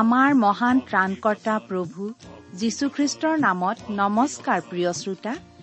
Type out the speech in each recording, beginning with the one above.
আমাৰ মহান ত্ৰাণকৰ্তা প্ৰভু যীশুখ্ৰীষ্টৰ নামত নমস্কাৰ প্ৰিয় শ্ৰোতা।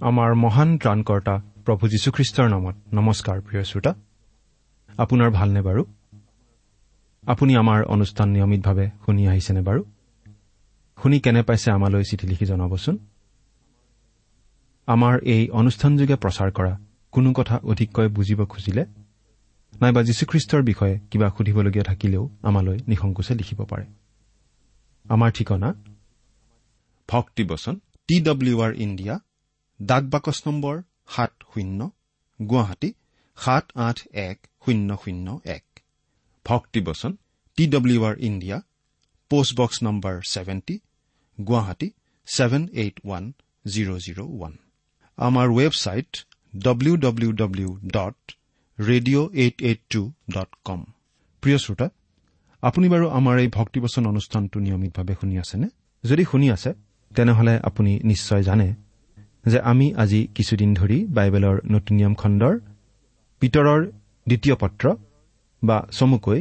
আমাৰ মহান ত্ৰাণকৰ্তা প্ৰভু যীশুখ্ৰীষ্টৰ নামত নমস্কাৰ প্ৰিয় শ্ৰোতা। আপোনাৰ ভালনে বাৰু? আপুনি আমাৰ অনুষ্ঠান নিয়মিতভাৱে শুনি আহিছেনে বাৰু? শুনি কেনে পাইছে আমালৈ চিঠি লিখি জনাবচোন? আমাৰ এই অনুষ্ঠানযোগে প্ৰচাৰ কৰা কোনো কথা অধিককৈ বুজিব খুজিলে? নাইবা যীশুখ্ৰীষ্টৰ বিষয়ে কিবা সুধিবলগীয়া থাকিলেও আমালৈ নিসংকোচে লিখিব পাৰে। আমাৰ ঠিকনা? ভক্তিবচন টি ডব্লিউ আৰ ইণ্ডিয়া ডাক বাকচ নম্বৰ সাত শূন্য গুৱাহাটী সাত আঠ এক শূন্য শূন্য এক। ভক্তিবচন T W R India postbox number seventy Guwahati seven eight one zero' zero' one আমাৰ website W W W dot radio' eight eight two dot com প্ৰিয় শ্ৰোতা আপুনি বাৰু আমাৰ এই ভক্তিবচন অনুষ্ঠানটো নিয়মিতভাৱে শুনি আছেনে যদি শুনি আছে তেনেহলে আপুনি নিশ্চয় জানে যে আমি আজি কিছুদিন ধৰি বাইবেলৰ নতুন নিয়ম খণ্ডৰ পিতৰৰ দ্বিতীয় পত্ৰ বা চমুকৈ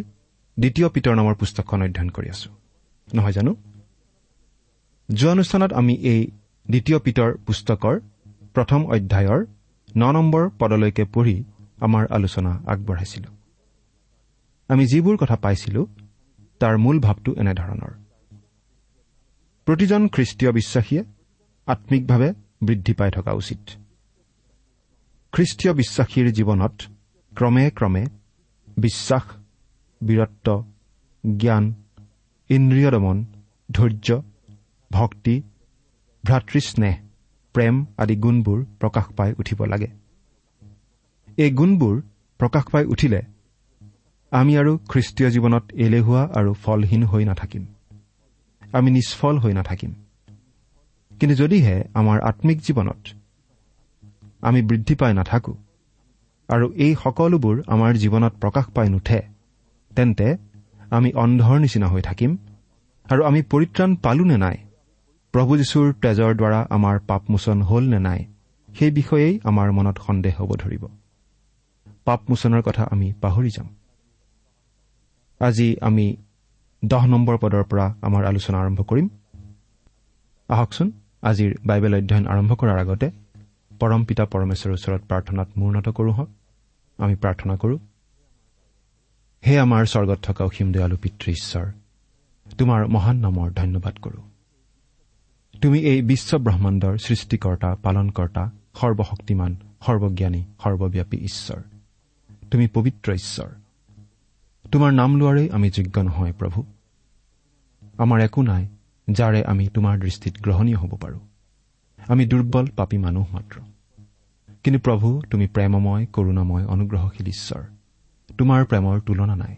দ্বিতীয় পিতৰ নামৰ পুস্তকখন অধ্যয়ন কৰি আছো নহয় জানো? যোৱা অনুষ্ঠানত আমি এই দ্বিতীয় পিতৰ পুস্তকৰ প্ৰথম অধ্যায়ৰ ন নম্বৰ পদলৈকে পঢ়ি আমাৰ আলোচনা আগবঢ়াইছিলো। আমি যিবোৰ কথা পাইছিলো তাৰ মূল ভাৱটো এনেধৰণৰ। প্ৰতিজন খ্ৰীষ্টীয় বিশ্বাসীয়ে আম্মিকভাৱে বৃদ্ধি পাই থকা উচিত। খ্ৰীষ্টীয় বিশ্বাসীৰ জীৱনত ক্ৰমে ক্ৰমে বিশ্বাস বীৰত্ব জ্ঞান ইন্দ্ৰিয় দমন ধৈৰ্য ভক্তি ভ্ৰাতৃস্নেহ প্ৰেম আদি গুণবোৰ প্ৰকাশ পাই উঠিব লাগে। এই গুণবোৰ প্ৰকাশ পাই উঠিলে আমি আৰু খ্ৰীষ্টীয় জীৱনত এলেহুৱা আৰু ফলহীন হৈ নাথাকিম। আমি নিষ্ফল হৈ নাথাকিম। কিন্তু যদিহে আমাৰ আম্মিক জীৱনত আমি বৃদ্ধি পাই নাথাকো আৰু এই সকলোবোৰ আমাৰ জীৱনত প্ৰকাশ পাই নুঠে তেন্তে আমি অন্ধৰ নিচিনা হৈ থাকিম আৰু আমি পৰিত্ৰাণ পালো নে নাই? প্ৰভু যীশুৰ তেজৰ দ্বাৰা আমাৰ পাপমোচন হ'ল নে নাই? সেই বিষয়েই আমাৰ মনত সন্দেহ হ'ব ধৰিব। পাপমোচনৰ কথা আমি পাহৰি যাম। আজি আমি দহ নম্বৰ পদৰ পৰা আমাৰ আলোচনা আৰম্ভ কৰিম। আহকচোন আজিৰ বাইবেল অধ্যয়ন আৰম্ভ কৰাৰ আগতে পৰম পিতা পৰমেশ্বৰৰ ওচৰত প্ৰাৰ্থনাত মূৰ্ণত কৰোঁ হওক আমি প্ৰাৰ্থনা কৰোঁ হে আমাৰ স্বৰ্গত থকা অসীম দয়ালু পিতৃ ঈশ্বৰ তোমাৰ মহান নামৰ ধন্যবাদ কৰোঁ। তুমি এই বিশ্ব ব্ৰহ্মাণ্ডৰ সৃষ্টিকৰ্তা পালনকৰ্তা সৰ্বশক্তিমান সৰ্বজ্ঞানী সৰ্বব্যাপী ঈশ্বৰ। তুমি পবিত্ৰ ঈশ্বৰ। তোমাৰ নাম লোৱাৰেই আমি যোগ্য নহয় প্ৰভু। আমাৰ একো নাই যাৰে আমি তোমাৰ দৃষ্টিত গ্ৰহণীয় হ'ব পাৰোঁ। আমি দুৰ্বল পাপী মানুহ মাত্ৰ। কিন্তু প্ৰভু তুমি প্ৰেমময় কৰুণাময় অনুগ্ৰহশীল ঈশ্বৰ। তোমাৰ প্ৰেমৰ তুলনা নাই।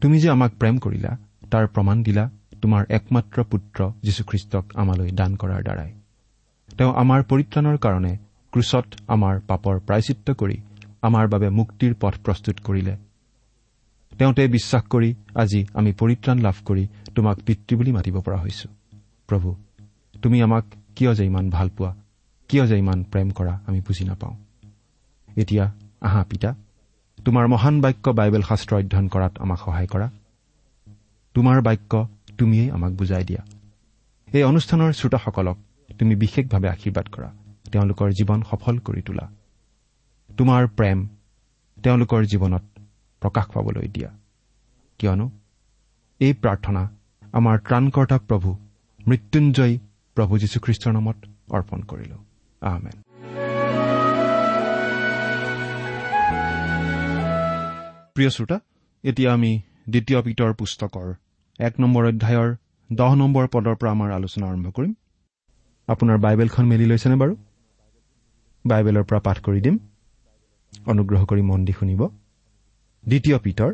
তুমি যে আমাক প্ৰেম কৰিলা তাৰ প্ৰমাণ দিলা তোমাৰ একমাত্ৰ পুত্ৰ যীশুখ্ৰীষ্টক আমালৈ দান কৰাৰ দ্বাৰাই। তেওঁ আমাৰ পৰিত্ৰাণৰ কাৰণে ক্ৰুচত আমাৰ পাপৰ প্ৰায়চিত্ৰ কৰি আমাৰ বাবে মুক্তিৰ পথ প্ৰস্তুত কৰিলে। তেওঁতে বিশ্বাস কৰি আজি আমি পৰিত্ৰাণ লাভ কৰি তোমাক পিতৃ বুলি মাতিব পৰা হৈছো। প্ৰভু তুমি আমাক কিয় যে ইমান ভাল পোৱা কিয় যে ইমান প্ৰেম কৰা আমি বুজি নাপাওঁ। এতিয়া আহা পিতা তোমাৰ মহান বাক্য বাইবেল শাস্ত্ৰ অধ্যয়ন কৰাত আমাক সহায় কৰা। তোমাৰ বাক্য তুমিয়েই আমাক বুজাই দিয়া। এই অনুষ্ঠানৰ শ্ৰোতাসকলক তুমি বিশেষভাৱে আশীৰ্বাদ কৰা। তেওঁলোকৰ জীৱন সফল কৰি তোলা। তোমাৰ প্ৰেম তেওঁলোকৰ জীৱনত প্ৰকাশ পাবলৈ দিয়া। কিয়নো এই প্ৰাৰ্থনা আমাৰ ত্ৰাণকৰ্তা প্ৰভু মৃত্যুঞ্জয়ী প্ৰভু যীশুখ্ৰীষ্টৰ নামত অৰ্পণ কৰিলো। আহমেন প্ৰিয় শ্ৰোতা এতিয়া আমি দ্বিতীয় পিতৰ পুস্তকৰ এক নম্বৰ অধ্যায়ৰ দহ নম্বৰ পদৰ পৰা আমাৰ আলোচনা আৰম্ভ কৰিম। আপোনাৰ বাইবেলখন মেলি লৈছেনে বাৰু? বাইবেলৰ পৰা পাঠ কৰি দিম। অনুগ্ৰহ কৰি মন দি শুনিব। দ্বিতীয় পিতৰ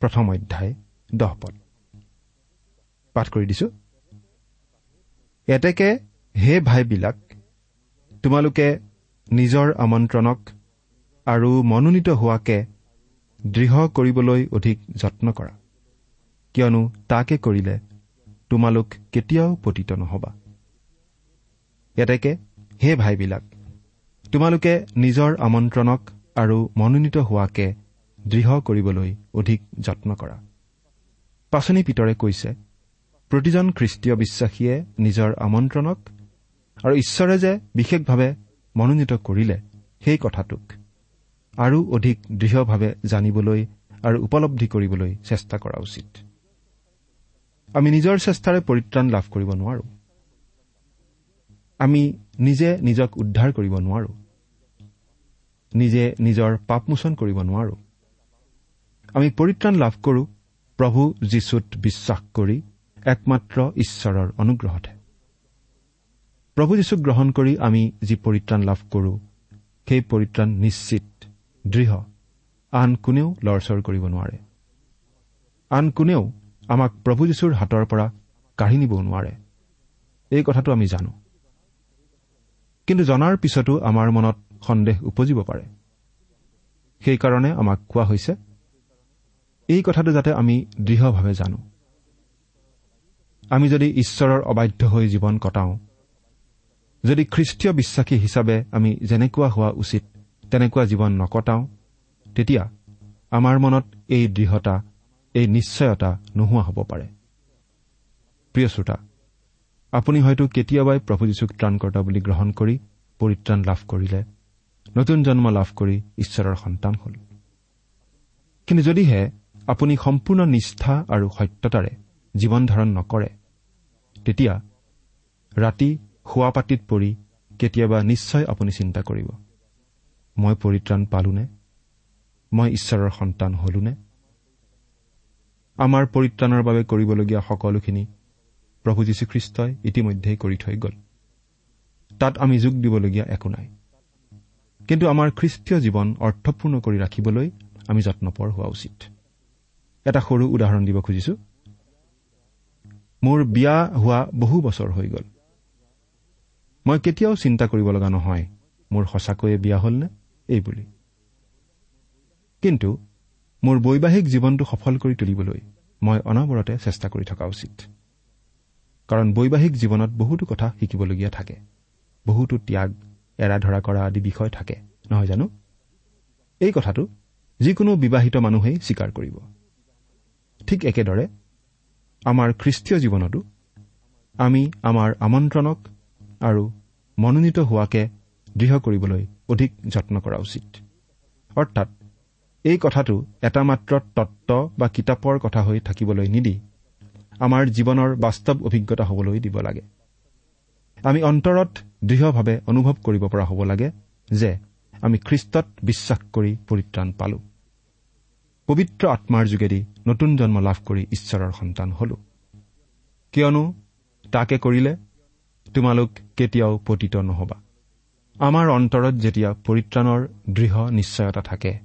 প্ৰথম অধ্যায় দহ পদ। পাঠ কৰি দিছো। এতেকে হে ভাইবিলাক তোমালোকে নিজৰ আমন্ত্ৰণক আৰু মনোনীত হোৱাকে দৃঢ় কৰিবলৈ অধিক যত্ন কৰা। কিয়নো তাকে কৰিলে তোমালোক কেতিয়াও পতিত নহবা। এতেকে হে ভাইবিলাক তোমালোকে নিজৰ আমন্ত্ৰণক আৰু মনোনীত হোৱাকে দৃঢ় কৰিবলৈ অধিক যত্ন কৰা। পাচনি পিতৰে কৈছে প্ৰতিজন খ্ৰীষ্টীয় বিশ্বাসীয়ে নিজৰ আমন্ত্ৰণক আৰু ঈশ্বৰে যে বিশেষভাৱে মনোনীত কৰিলে সেই কথাটোক আৰু অধিক দৃঢ়ভাৱে জানিবলৈ আৰু উপলব্ধি কৰিবলৈ চেষ্টা কৰা উচিত। আমি নিজৰ চেষ্টাৰে পৰিত্ৰাণ লাভ কৰিব নোৱাৰো। আমি নিজে নিজক উদ্ধাৰ কৰিব নোৱাৰো। নিজে নিজৰ পাপমোচন কৰিব নোৱাৰো। আমি পৰিত্ৰাণ লাভ কৰো প্ৰভু যীশুত বিশ্বাস কৰি একমাত্ৰ ঈশ্বৰৰ অনুগ্ৰহতহে। প্ৰভু যীশুক গ্ৰহণ কৰি আমি যি পৰিত্ৰাণ লাভ কৰো সেই পৰিত্ৰাণ নিশ্চিত দৃঢ়। আন কোনেও লৰচৰ কৰিব নোৱাৰে। আন কোনেও আমাক প্ৰভু যীশুৰ হাতৰ পৰা কাঢ়ি নিবও নোৱাৰে। এই কথাটো আমি জানো। কিন্তু জনাৰ পিছতো আমাৰ মনত সন্দেহ উপজিব পাৰে। সেইকাৰণে আমাক কোৱা হৈছে এই কথাটো যাতে আমি দৃঢ়ভাৱে জানো। আমি যদি ঈশ্বৰৰ অবাধ্য হৈ জীৱন কটাওঁ যদি খ্ৰীষ্টীয় বিশ্বাসী হিচাপে আমি যেনেকুৱা হোৱা উচিত তেনেকুৱা জীৱন নকটাওঁ তেতিয়া আমাৰ মনত এই দৃঢ়তা এই নিশ্চয়তা নোহোৱা হ'ব পাৰে। প্ৰিয় শ্ৰোতা আপুনি হয়তো কেতিয়াবাই প্ৰভু যীশুক ত্ৰাণকৰ্তা বুলি গ্ৰহণ কৰি পৰিত্ৰাণ লাভ কৰিলে নতুন জন্ম লাভ কৰি ঈশ্বৰৰ সন্তান হ'ল। কিন্তু যদিহে আপুনি সম্পূৰ্ণ নিষ্ঠা আৰু সত্যতাৰে জীৱন ধাৰণ নকৰে তেতিয়া ৰাতি শোৱাপাতিত পৰি কেতিয়াবা নিশ্চয় আপুনি চিন্তা কৰিব। মই পৰিত্ৰাণ পালোনে? মই ঈশ্বৰৰ সন্তান হলোনে? আমাৰ পৰিত্ৰাণৰ বাবে কৰিবলগীয়া সকলোখিনি প্ৰভু যীশুখ্ৰীষ্টই ইতিমধ্যেই কৰি থৈ গ'ল। তাত আমি যোগ দিবলগীয়া একো নাই। কিন্তু আমাৰ খ্ৰীষ্টীয় জীৱন অৰ্থপূৰ্ণ কৰি ৰাখিবলৈ আমি যত্নপৰ হোৱা উচিত। এটা সৰু উদাহৰণ দিব খুজিছো। মোৰ বিয়া হোৱা বহু বছৰ হৈ গ'ল। মই কেতিয়াও চিন্তা কৰিব লগা নহয় মোৰ সঁচাকৈয়ে বিয়া হ'লনে? এই বুলি। কিন্তু মোৰ বৈবাহিক জীৱনটো সফল কৰি তুলিবলৈ মই অনবৰতে চেষ্টা কৰি থকা উচিত। কাৰণ বৈবাহিক জীৱনত বহুতো কথা শিকিবলগীয়া থাকে। বহুতো ত্যাগ এৰা ধৰা কৰা আদি বিষয় থাকে নহয় জানো? এই কথাটো যিকোনো বিবাহিত মানুহেই স্বীকাৰ কৰিব। ঠিক একেদৰে আমাৰ খ্ৰীষ্টীয় জীৱনতো আমি আমাৰ আমন্ত্ৰণক আৰু মনোনীত হোৱাকে দৃঢ় কৰিবলৈ অধিক যত্ন কৰা উচিত। অৰ্থাৎ এই কথাটো এটা মাত্ৰ তত্ব বা কিতাপৰ কথা হৈ থাকিবলৈ নিদি আমাৰ জীৱনৰ বাস্তৱ অভিজ্ঞতা হ'বলৈ দিব লাগে। আমি অন্তৰত দৃঢ়ভাৱে অনুভৱ কৰিব পৰা হ'ব লাগে যে আমি খ্ৰীষ্টত বিশ্বাস কৰি পৰিত্ৰাণ পালো। পবিত্ৰ আত্মাৰ যোগেদি নতুন জন্ম লাভ কৰি ঈশ্বৰৰ সন্তান হলো। কিয়নো তাকে কৰিলে তোমালোক কেতিয়াও পতিত নহবা। আমাৰ অন্তৰত যেতিয়া পৰিত্ৰাণৰ দৃঢ় নিশ্চয়তা থাকে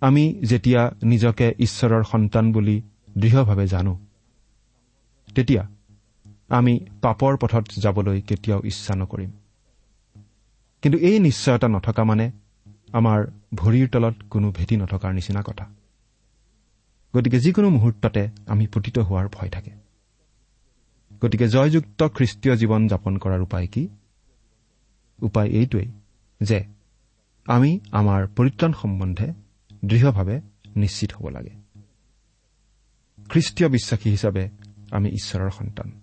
আমি যেতিয়া নিজকে ঈশ্বৰৰ সন্তান বুলি দৃঢ়ভাৱে জানো তেতিয়া আমি পাপৰ পথত যাবলৈ কেতিয়াও ইচ্ছা নকৰিম। কিন্তু এই নিশ্চয়তা নথকা মানে আমাৰ ভৰিৰ তলত কোনো ভেটি নথকাৰ নিচিনা কথা। গতিকে যিকোনো মুহূৰ্ততে আমি পতিত হোৱাৰ ভয় থাকে। গতিকে জয়যুক্ত খ্ৰীষ্টীয় জীৱন যাপন কৰাৰ উপায় কি? উপায় এইটোৱেই যে আমি আমাৰ পৰিত্ৰাণ সম্বন্ধে দৃঢ়ভাৱে নিশ্চিত হ'ব লাগে। খ্ৰীষ্টীয় বিশ্বাসী হিচাপে আমি ঈশ্বৰৰ সন্তান।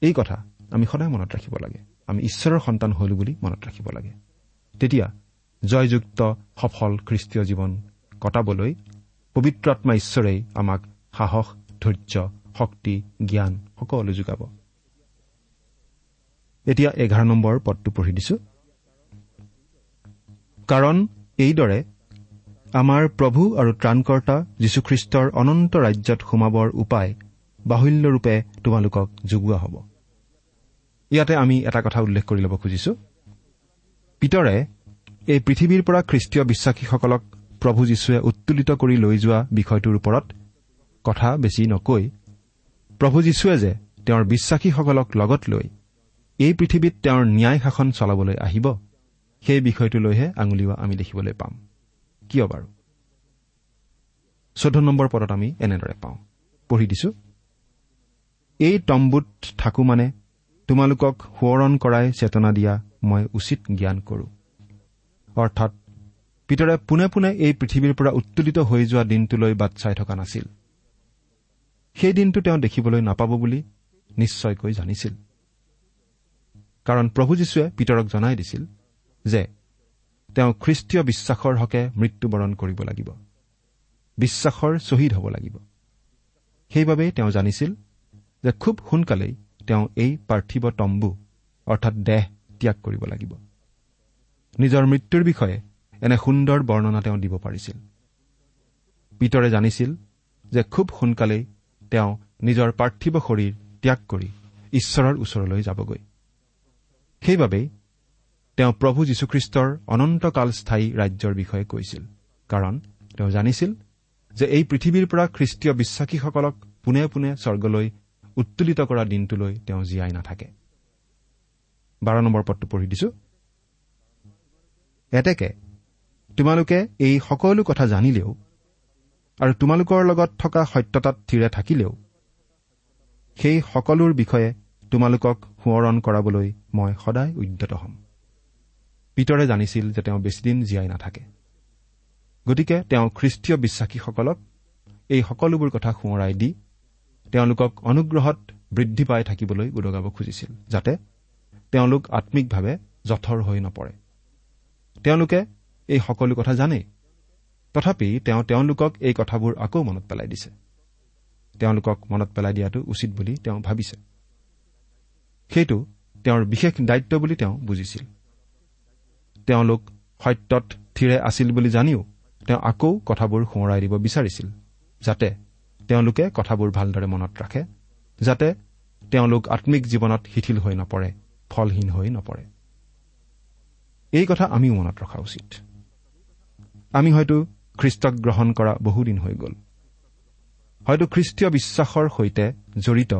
এই কথা আমি সদায় মনত ৰাখিব লাগে। আমি ঈশ্বৰৰ সন্তান হলো বুলি মনত ৰাখিব লাগে। তেতিয়া জয়যুক্ত সফল খ্ৰীষ্টীয় জীৱন কটাবলৈ পবিত্ৰ আত্মা ঈশ্বৰেই আমাক সাহস ধৈৰ্য শক্তি জ্ঞান সকলো যোগাব। এতিয়া এঘাৰ নম্বৰ পদটো পঢ়ি দিছো। কাৰণ এইদৰে আমাৰ প্ৰভু আৰু ত্ৰাণকৰ্তা যীশুখ্ৰীষ্টৰ অনন্ত ৰাজ্যত সোমাবৰ উপায় বাহুল্যৰূপে তোমালোকক যোগোৱা হ'ব। ইয়াতে আমি এটা কথা উল্লেখ কৰি ল'ব খুজিছো। পিতৰে এই পৃথিৱীৰ পৰা খ্ৰীষ্টীয় বিশ্বাসীসকলক প্ৰভু যীশুৱে উত্তোলিত কৰি লৈ যোৱা বিষয়টোৰ ওপৰত কথা বেছি নকৈ। প্ৰভু যীশুৱে যে তেওঁৰ বিশ্বাসীসকলক লগত লৈ এই পৃথিৱীত তেওঁৰ ন্যায় শাসন চলাবলৈ আহিব সেই বিষয়টোলৈহে আঙুলিওৱা আমি দেখিবলৈ পাম। কিয় বাৰু? চৈধ্য নম্বৰ পদত আমি এনেদৰে পাওঁ। পঢ়ি দিছো। এই তম্বুত থাকো মানে তোমালোকক সোঁৱৰণ কৰাই চেতনা দিয়া মই উচিত জ্ঞান কৰো। অৰ্থাৎ পিতৰে পোনে পোনে এই পৃথিৱীৰ পৰা উত্তোলিত হৈ যোৱা দিনটোলৈ বাট চাই থকা নাছিল। সেই দিনটো তেওঁ দেখিবলৈ নাপাব বুলি নিশ্চয়কৈ জানিছিল। কাৰণ প্ৰভু যীশুৱে পিতৰক জনাই দিছিল যে তেওঁ খ্ৰীষ্টীয় বিশ্বাসৰ হকে মৃত্যুবৰণ কৰিব লাগিব। বিশ্বাসৰ শ্বহীদ হ'ব লাগিব। সেইবাবেই তেওঁ জানিছিল যে খুব সোনকালেই তেওঁ এই পাৰ্থিৱ তম্বু অৰ্থাৎ দেহ ত্যাগ কৰিব লাগিব। নিজৰ মৃত্যুৰ বিষয়ে এনে সুন্দৰ বৰ্ণনা তেওঁ দিব পাৰিছিল। পিতৰে জানিছিল যে খুব সোনকালেই তেওঁ নিজৰ পাৰ্থিৱ শৰীৰ ত্যাগ কৰি ঈশ্বৰৰ ওচৰলৈ যাবগৈ। সেইবাবেই তেওঁ প্ৰভু যীশুখ্ৰীষ্টৰ অনন্তকাল স্থায়ী ৰাজ্যৰ বিষয়ে কৈছিল। কাৰণ তেওঁ জানিছিল যে এই পৃথিৱীৰ পৰা খ্ৰীষ্টীয় বিশ্বাসীসকলক পোনে পোনে স্বৰ্গলৈ উত্তোলিত কৰা দিনটোলৈ তেওঁ জীয়াই নাথাকে। বাৰ নম্বৰ পদটো পঢ়ি দিছো। এতেকে তোমালোকে এই সকলো কথা জানিলেও আৰু তোমালোকৰ লগত থকা সত্যতাত থিৰে থাকিলেও সেই সকলোৰ বিষয়ে তোমালোকক সোঁৱৰণ কৰাবলৈ মই সদায় উদ্যত হ'ম। পিতৰে জানিছিল যে তেওঁ বেছিদিন জীয়াই নাথাকে। গতিকে তেওঁ খ্ৰীষ্টীয় বিশ্বাসীসকলক এই সকলোবোৰ কথা সোঁৱৰাই দি তেওঁলোকক অনুগ্ৰহত বৃদ্ধি পাই থাকিবলৈ উদগাব খুজিছিল যাতে তেওঁলোক আম্মিকভাৱে জঠৰ হৈ নপৰে। তেওঁলোকে এই সকলো কথা জানেই। তথাপি তেওঁ তেওঁলোকক এই কথাবোৰ আকৌ মনত পেলাই দিছে। তেওঁলোকক মনত পেলাই দিয়াটো উচিত বুলি তেওঁ ভাবিছে। সেইটো তেওঁৰ বিশেষ দায়িত্ব বুলি তেওঁ বুজিছিল। তেওঁলোক সত্যত থিৰে আছিল বুলি জানিও তেওঁ আকৌ কথাবোৰ সোঁৱৰাই দিব বিচাৰিছিল যাতে তেওঁলোকে কথাবোৰ ভালদৰে মনত ৰাখে যাতে তেওঁলোক আম্মিক জীৱনত শিথিল হৈ নপৰে ফলহীন হৈ নপৰে। এই কথা আমিও মনত ৰখা উচিত। আমি হয়তো খ্ৰীষ্টক গ্ৰহণ কৰা বহুদিন হৈ গ'ল। হয়তো খ্ৰীষ্টীয় বিশ্বাসৰ সৈতে জড়িত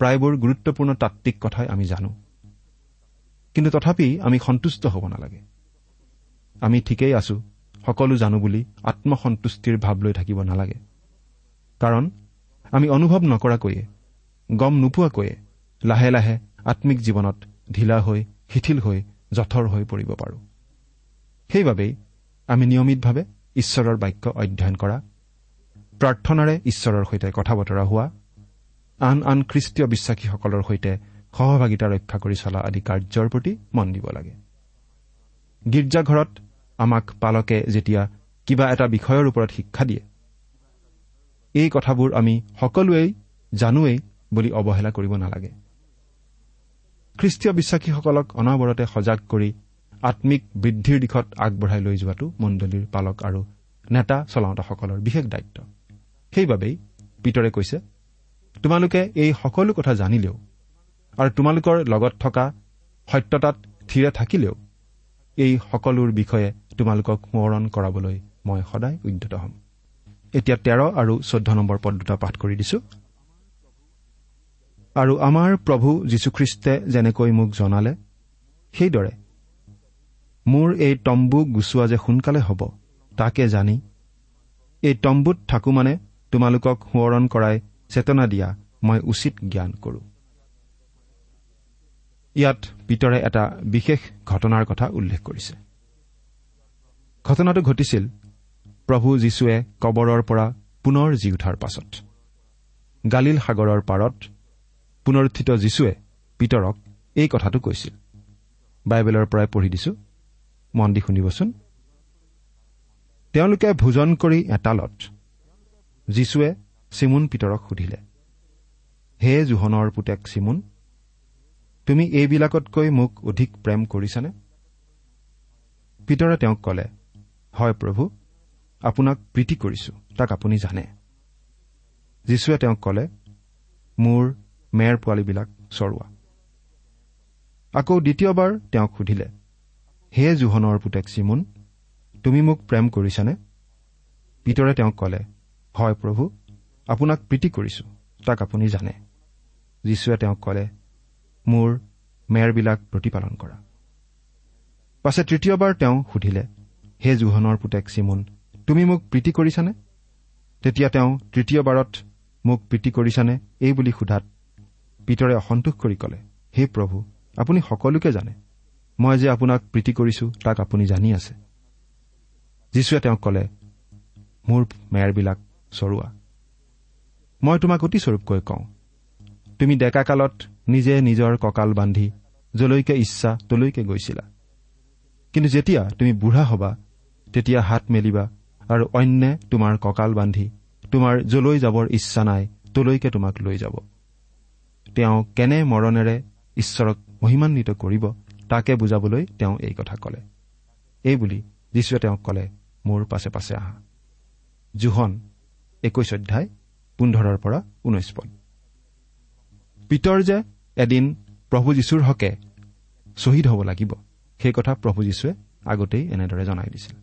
প্ৰায়বোৰ গুৰুত্বপূৰ্ণ তাত্বিক কথাই আমি জানো। কিন্তু তথাপি আমি সন্তুষ্ট হ'ব নালাগে। আমি ঠিকেই আছো সকলো জানো বুলি আত্মসন্তুষ্টিৰ ভাৱ লৈ থাকিব নালাগে। কাৰণ আমি অনুভৱ নকৰাকৈয়ে গম নোপোৱাকৈয়ে লাহে লাহে আম্মিক জীৱনত ঢিলা হৈ শিথিল হৈ জঠৰ হৈ পৰিব পাৰোঁ। সেইবাবেই আমি নিয়মিতভাৱে ঈশ্বৰৰ বাক্য অধ্যয়ন কৰা প্ৰাৰ্থনাৰে ঈশ্বৰৰ সৈতে কথা বতৰা হোৱা আন আন খ্ৰীষ্টীয় বিশ্বাসীসকলৰ সৈতে সহভাগিতা ৰক্ষা কৰি চলা আদি কাৰ্যৰ প্ৰতি মন দিব লাগে। গীৰ্জাঘৰত আমাক পালকে যেতিয়া কিবা এটা বিষয়ৰ ওপৰত শিক্ষা দিয়ে এই কথাবোৰ আমি সকলোৱেই জানোৱেই বুলি অৱহেলা কৰিব নালাগে। খ্ৰীষ্টীয় বিশ্বাসীসকলক অনবৰতে সজাগ কৰি আম্মিক বৃদ্ধিৰ দিশত আগবঢ়াই লৈ যোৱাটো মণ্ডলীৰ পালক আৰু নেতা চলাওঁতাসকলৰ বিশেষ দায়িত্ব। সেইবাবেই পিতৰে কৈছে তোমালোকে এই সকলো কথা জানিলেও আৰু তোমালোকৰ লগত থকা সত্যতাত থিৰে থাকিলেও এই সকলোৰ বিষয়ে তোমালোকক সোঁৱৰণ কৰাবলৈ মই সদায় উদ্যত হ'ম। এতিয়া তেৰ আৰু চৈধ্য নম্বৰ পদ দুটা পাঠ কৰি দিছো। আৰু আমাৰ প্ৰভু যীশুখ্ৰীষ্টে যেনেকৈ মোক জনালে সেইদৰে মোৰ এই তম্বু গুচোৱা যে সোনকালে হ'ব তাকে জানি এই তম্বুত থাকো মানে তোমালোকক সোঁৱৰণ কৰাই চেতনা দিয়া মই উচিত জ্ঞান কৰোঁ। ইয়াত পিতৰে এটা বিশেষ ঘটনাৰ কথা উল্লেখ কৰিছে। ঘটনাটো ঘটিছিল প্ৰভু যীশুৱে কবৰৰ পৰা পুনৰ জি উঠাৰ পাছত। গালিল সাগৰৰ পাৰত পুনৰুত্থিত যীশুৱে পিতৰক এই কথাটো কৈছিল। বাইবেলৰ পৰাই পঢ়ি দিছো মন দি শুনিবচোন। তেওঁলোকে ভোজন কৰি এটালত যীশুৱে চিমুন পিতৰক সুধিলে হে জোহনৰ পুতেক চিমুন তুমি এইবিলাকতকৈ মোক অধিক প্ৰেম কৰিছানে? পিতৰে তেওঁক কলে হয় প্ৰভু আপোনাক প্ৰীতি কৰিছো তাক আপুনি জানে। যীশুৱে তেওঁক কলে মোৰ মেৰ পোৱালীবিলাক চৰোৱা। আকৌ দ্বিতীয়বাৰ তেওঁক সুধিলে হে জোহনৰ পুতেক চিমুন তুমি মোক প্ৰেম কৰিছানে? পিতৰে তেওঁক কলে হয় প্ৰভু আপোনাক প্ৰীতি কৰিছো। তাক আপুনি জানে। যীশুৱে তেওঁক কলে মোৰ মেৰবিলাক প্ৰতিপালন কৰা। পাছে তৃতীয়বাৰ তেওঁ সুধিলে হে জোহনৰ পুতেক চিমুন তুমি মোক প্ৰীতি কৰিছানে? তেতিয়া তেওঁ তৃতীয়বাৰত মোক প্ৰীতি কৰিছানে? এই বুলি সোধাত পিতৰে অসন্তোষ কৰি কলে হে প্ৰভু আপুনি সকলোকে জানে। মই যে আপোনাক প্ৰীতি কৰিছো তাক আপুনি জানি আছে। যীশুৱে তেওঁক কলে মোৰ মেৰবিলাক চৰোৱা। মই তোমাক অতি স্বৰূপকৈ কওঁ। তুমি ডেকা কালত নিজে নিজৰ কঁকাল বান্ধি যলৈকে ইচ্ছা তলৈকে গৈছিলা। কিন্তু যেতিয়া তুমি বুঢ়া হবা তেতিয়া হাত মেলিবা আৰু অন্যে তোমাৰ কঁকাল বান্ধি তোমাৰ যলৈ যাবৰ ইচ্ছা নাই তলৈকে তোমাক লৈ যাব। তেওঁ কেনে মৰণেৰে ঈশ্বৰক মহিমান্বিত কৰিব তাকে বুজাবলৈ তেওঁ এই কথা কলে। এই বুলি যীশুৱে তেওঁক কলে মোৰ পাছে পাছে আহা। জোহন একৈশ অধ্যায় পোন্ধৰৰ পৰা ঊনৈশ পদ পিতৰ যে এদিন প্ৰভু যীশুৰ হকে শ্বহীদ হ'ব লাগিব সেই কথা প্ৰভু যীশুৱে আগতেই এনেদৰে জনাই দিছিল।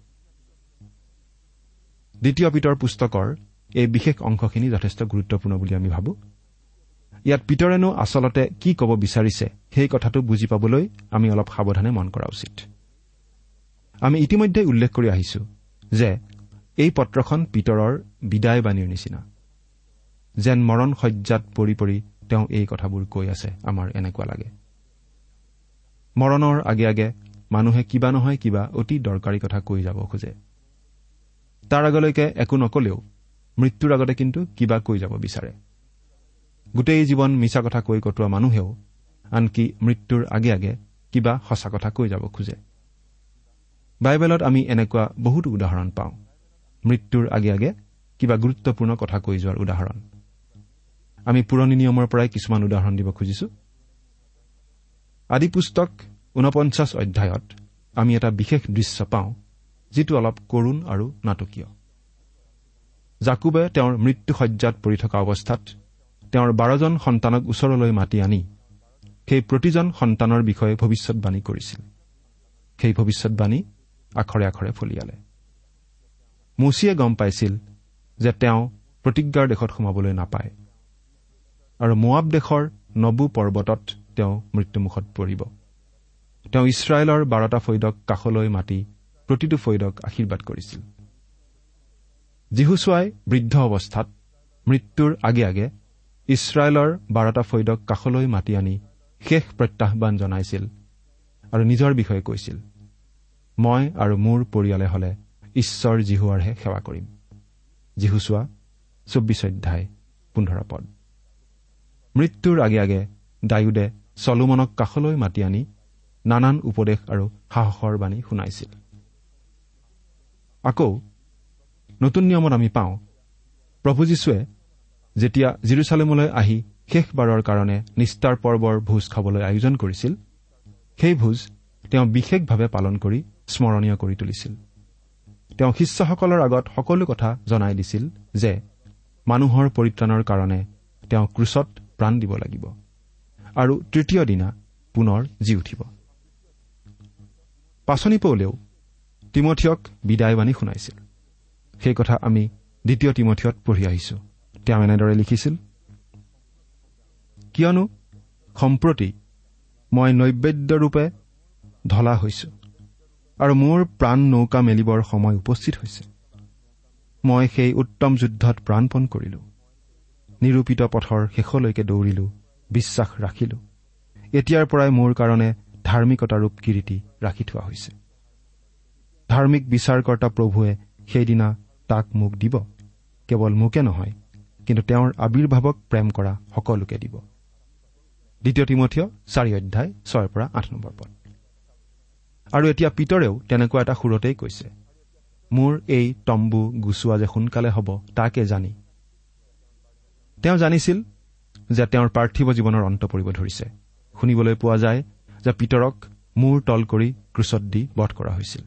দ্বিতীয় পিতৰ পুস্তকৰ এই বিশেষ অংশখিনি যথেষ্ট গুৰুত্বপূৰ্ণ বুলি আমি ভাবোঁ। ইয়াত পিতৰেনো আচলতে কি ক'ব বিচাৰিছে সেই কথাটো বুজি পাবলৈ আমি অলপ সাৱধানে মন কৰা উচিত। আমি ইতিমধ্যে উল্লেখ কৰি আহিছো যে এই পত্ৰখন পিতৰৰ বিদায় বাণীৰ নিচিনা। যেন মৰণ শয্যাত পৰি পৰি তেওঁ এই কথাবোৰ কৈ আছে আমাৰ এনেকুৱা লাগে। মৰণৰ আগে আগে মানুহে কিবা নহয় কিবা অতি দৰকাৰী কথা কৈ যাব খোজে। তাৰ আগলৈকে একো নকলেও মৃত্যুৰ আগতে কিন্তু কিবা কৈ যাব বিচাৰে। গোটেই জীৱন মিছা কথা কৈ কটোৱা মানুহেও আনকি মৃত্যুৰ আগে আগে কিবা সঁচা কথা কৈ যাব খোজে। বাইবেলত আমি এনেকুৱা বহুতো উদাহৰণ পাওঁ। মৃত্যুৰ আগে আগে কিবা গুৰুত্বপূৰ্ণ কথা কৈ যোৱাৰ উদাহৰণ। আমি পুৰণি নিয়মৰ পৰাই কিছুমান উদাহৰণ দিব খুজিছো। আদি পুস্তক ঊনপঞ্চাছ অধ্যায়ত আমি এটা বিশেষ দৃশ্য পাওঁ যিটো অলপ কৰুণ আৰু নাটকীয়। জাকুবে তেওঁৰ মৃত্যুসজ্জাত পৰি থকা অৱস্থাত তেওঁৰ বাৰজন সন্তানক ওচৰলৈ মাতি আনি সেই প্ৰতিজন সন্তানৰ বিষয়ে ভৱিষ্যৎবাণী কৰিছিল। সেই ভৱিষ্যৎবাণী আখৰে আখৰে ফলিয়ালে। মুচিয়ে গম পাইছিল যে তেওঁ প্ৰতিজ্ঞাৰ দেশত সোমাবলৈ নাপায়। আৰু মোৱাব দেশৰ নবু পৰ্বতত তেওঁ মৃত্যুমুখত পৰিব। তেওঁ ইছৰাইলৰ বাৰটা ফৈদক কাষলৈ মাতি প্ৰতিটো ফৈদক আশীৰ্বাদ কৰিছিল। যীহুচুৱাই বৃদ্ধ অৱস্থাত মৃত্যুৰ আগে আগে ইছৰাইলৰ বাৰটা ফৈদক কাষলৈ মাতি আনি শেষ প্ৰত্যাহ্বান জনাইছিল আৰু নিজৰ বিষয়ে কৈছিল মই আৰু মোৰ পৰিয়ালে হলে ঈশ্বৰ জিহুৱাৰহে সেৱা কৰিম। যীহুচোৱা চৌব্বিছ অধ্যায় পোন্ধৰ পদ। মৃত্যুৰ আগে আগে ডায়ুদে চলোমনক কাষলৈ মাতি আনি নানান উপদেশ আৰু সাহসৰ বাণী শুনাইছিল। আকৌ নতুন নিয়মত আমি পাওঁ প্ৰভু যীশুৱে যেতিয়া জিৰচালেমলৈ আহি শেষবাৰৰ কাৰণে নিষ্ঠাৰ পৰ্বৰ ভোজ খাবলৈ আয়োজন কৰিছিল সেই ভোজ তেওঁ বিশেষভাৱে পালন কৰি স্মৰণীয় কৰি তুলিছিল। তেওঁ শিষ্যসকলৰ আগত সকলো কথা জনাই দিছিল যে মানুহৰ পৰিত্ৰাণৰ কাৰণে তেওঁ ক্ৰুচত প্ৰাণ দিব লাগিব। আৰু তৃতীয় দিনা পুনৰ জি উঠিব। পাচনি পৌলেও তিমঠিয়ক বিদায়বাণী শুনাইছিল। সেই কথা আমি দ্বিতীয় তিমঠিয়ত পঢ়ি আহিছো। তেওঁ এনেদৰে লিখিছিল কিয়নো সম্প্ৰতি মই নৈবেদ্যৰূপে ঢলা হৈছো আৰু মোৰ প্ৰাণ নৌকা মেলিবৰ সময় উপস্থিত হৈছে। মই সেই উত্তম যুদ্ধত প্ৰাণপণ কৰিলো। নিৰূপিত পথৰ শেষলৈকে দৌৰিলো বিশ্বাস ৰাখিলো। এতিয়াৰ পৰাই মোৰ কাৰণে ধাৰ্মিকতাৰূপ কিৰিটি ৰাখি থোৱা হৈছে। ধাৰ্মিক বিচাৰকৰ্তা প্ৰভুৱে সেইদিনা তাক মোক দিব। কেৱল মোকে নহয় কিন্তু তেওঁৰ আৱিৰ্ভাৱক প্ৰেম কৰা সকলোকে দিব। দ্বিতীয় তিমঠীয় চাৰি অধ্যায় ছয়ৰ পৰা আঠ নম্বৰ পদ। আৰু এতিয়া পিতৰেও তেনেকুৱা এটা সুৰতেই কৈছে মোৰ এই তম্বু গুচোৱা যে সোনকালে হ'ব তাকে জানি তেওঁ জানিছিল যে তেওঁৰ পাৰ্থিৱ জীৱনৰ অন্ত পৰিব ধৰিছে। শুনিবলৈ পোৱা যায় যে পিতৰক মূৰ তল কৰি ক্ৰুচত দি বধ কৰা হৈছিল।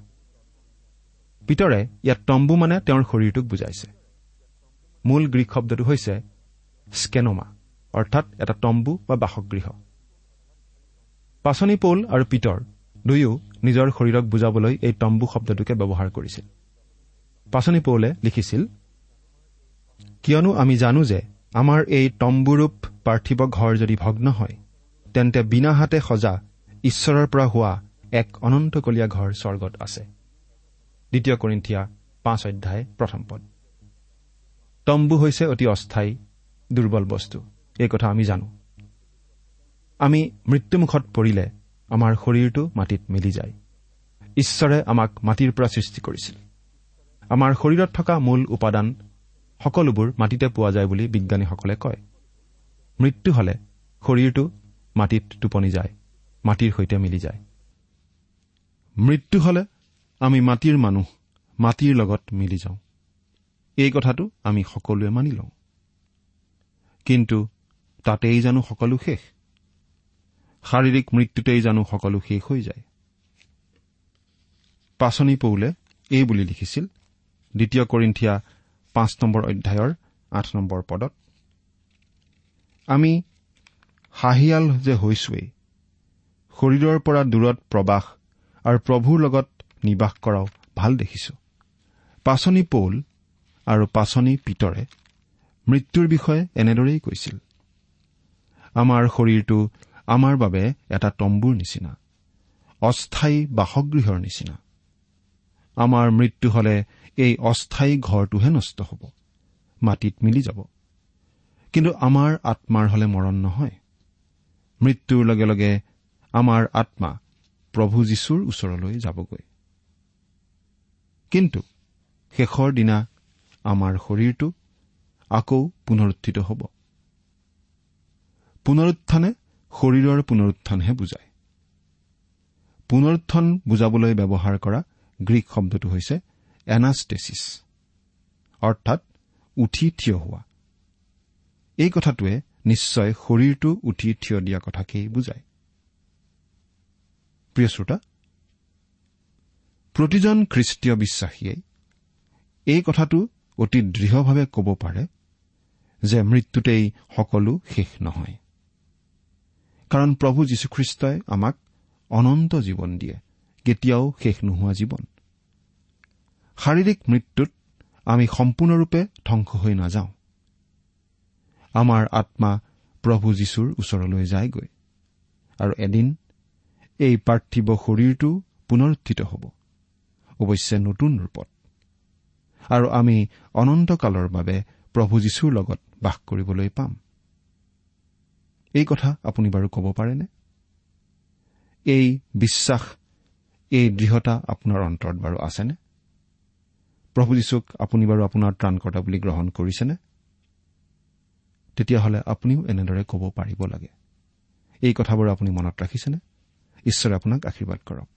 পিতৰে ইয়াত তম্বু মানে তেওঁৰ শৰীৰটোক বুজাইছে। মূল গ্ৰীক শব্দটো হৈছে স্কেনমা অৰ্থাৎ এটা তম্বু বা বাসগৃহ পাচনি পৌল আৰু পিতৰ দুয়ো নিজৰ শৰীৰক বুজাবলৈ এই তম্বু শব্দটোকে ব্যৱহাৰ কৰিছিল। পাচনি পৌলে লিখিছিল কিয়নো আমি জানো যে আমাৰ এই তম্বুৰূপ পাৰ্থিৱ ঘৰ যদি ভগ্ন হয় তেন্তে বিনা হাতে সজা ঈশ্বৰৰ পৰা হোৱা এক অনন্তকলীয়া ঘৰ স্বৰ্গত আছে। দ্বিতীয় কৰিন্ঠিয়া পাঁচ অধ্যায় প্ৰথম পদ। তম্বু হৈছে অতি অস্থায়ী দুৰ্বল বস্তু। এই কথা আমি জানো। আমি মৃত্যুমুখত পৰিলে আমাৰ শৰীৰটো মাটিত মিলি যায়। ঈশ্বৰে আমাক মাটিৰ পৰা সৃষ্টি কৰিছিল। আমাৰ শৰীৰত থকা মূল উপাদান সকলোবোৰ মাটিতে পোৱা যায় বুলি বিজ্ঞানীসকলে কয়। মৃত্যু হলে শৰীৰটো মাটিত টোপনি যায় মাটিৰ সৈতে মিলি যায়। মৃত্যু হলে আমি মাটিৰ মানুহ মাটিৰ লগত মিলি যাওঁ। এই কথাটো আমি সকলোৱে মানি লওঁ। কিন্তু তাতেই জানো সকলো শেষ। শাৰীৰিক মৃত্যুতেই জানো সকলো শেষ হৈ যায়। পাচনি পৌলে এই বুলি লিখিছিল দ্বিতীয় কৰিন্ঠিয়া পাঁচ নম্বৰ অধ্যায়ৰ আঠ নম্বৰ পদত আমি হাঁহিয়াল যে হৈছোৱেই শৰীৰৰ পৰা দূৰত প্ৰবাস আৰু প্ৰভুৰ লগত নিবাস কৰাও ভাল দেখিছো। পাচনি পৌল আৰু পাচনি পিতৰে মৃত্যুৰ বিষয়ে এনেদৰেই কৈছিল আমাৰ শৰীৰটো আমাৰ বাবে এটা তম্বুৰ নিচিনা অস্থায়ী বাসগৃহৰ নিচিনা। আমাৰ মৃত্যু হলে এই অস্থায়ী ঘৰটোহে নষ্ট হ'ব। মাটিত মিলি যাব। কিন্তু আমাৰ আত্মাৰ হলে মৰণ নহয়। মৃত্যুৰ লগে লগে আমাৰ আত্মা প্ৰভু যীশুৰ ওচৰলৈ যাবগৈ। কিন্তু শেষৰ দিনা আমাৰ শৰীৰটো আকৌ পুনৰুত্থিত হ'ব। পুনৰুত্থানে শৰীৰৰ পুনৰুত্থানহে বুজায়। পুনৰুত্থান বুজাবলৈ ব্যৱহাৰ কৰা গ্ৰীক শব্দটো হৈছে এনাষ্টেচিছ অৰ্থাৎ উঠি থিয় হোৱা। এই কথাটোৱে নিশ্চয় শৰীৰটো উঠি থিয় দিয়া কথাকেই বুজায়। প্ৰতিজন খ্ৰীষ্টীয় বিশ্বাসীয়ে এই কথাটো অতি দৃঢ়ভাৱে ক'ব পাৰে যে মৃত্যুতেই সকলো শেষ নহয়। কাৰণ প্ৰভু যীশুখ্ৰীষ্টই আমাক অনন্ত জীৱন দিয়ে কেতিয়াও শেষ নোহোৱা জীৱন। শাৰীৰিক মৃত্যুত আমি সম্পূৰ্ণৰূপে ধ্বংস হৈ নাযাওঁ। আমাৰ আত্মা প্ৰভু যীশুৰ ওচৰলৈ যায়গৈ। আৰু এদিন এই পাৰ্থিৱ শৰীৰটো পুনৰুত্থিত হ'ব। অৱশ্যে নতুন ৰূপত। আৰু আমি অনন্তকালৰ বাবে প্ৰভু যীশুৰ লগত বাস কৰিবলৈ পাম। এই কথা আপুনি বাৰু ক'ব পাৰেনে? এই বিশ্বাস এই দৃঢ়তা আপোনাৰ অন্তৰত বাৰু আছেনে? প্ৰভু যীশুক আপুনি বাৰু আপোনাৰ ত্ৰাণকৰ্তা বুলি গ্ৰহণ কৰিছেনে? তেতিয়াহ'লে আপুনিও এনেদৰে ক'ব পাৰিব লাগে। এই কথাবোৰ আপুনি মনত ৰাখিছেনে? ঈশ্বৰে আপোনাক আশীৰ্বাদ কৰক।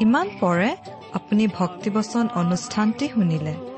ইমান পৰে আপুনি ভক্তিবচন অনুষ্ঠানটি শুনিলে।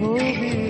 পাই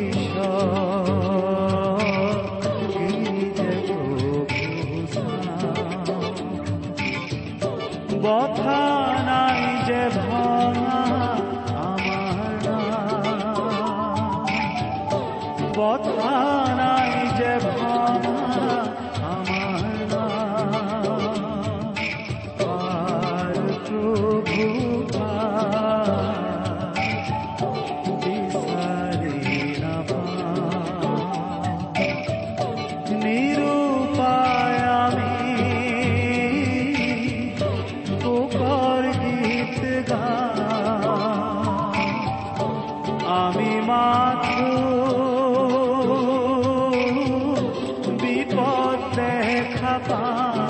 দেখা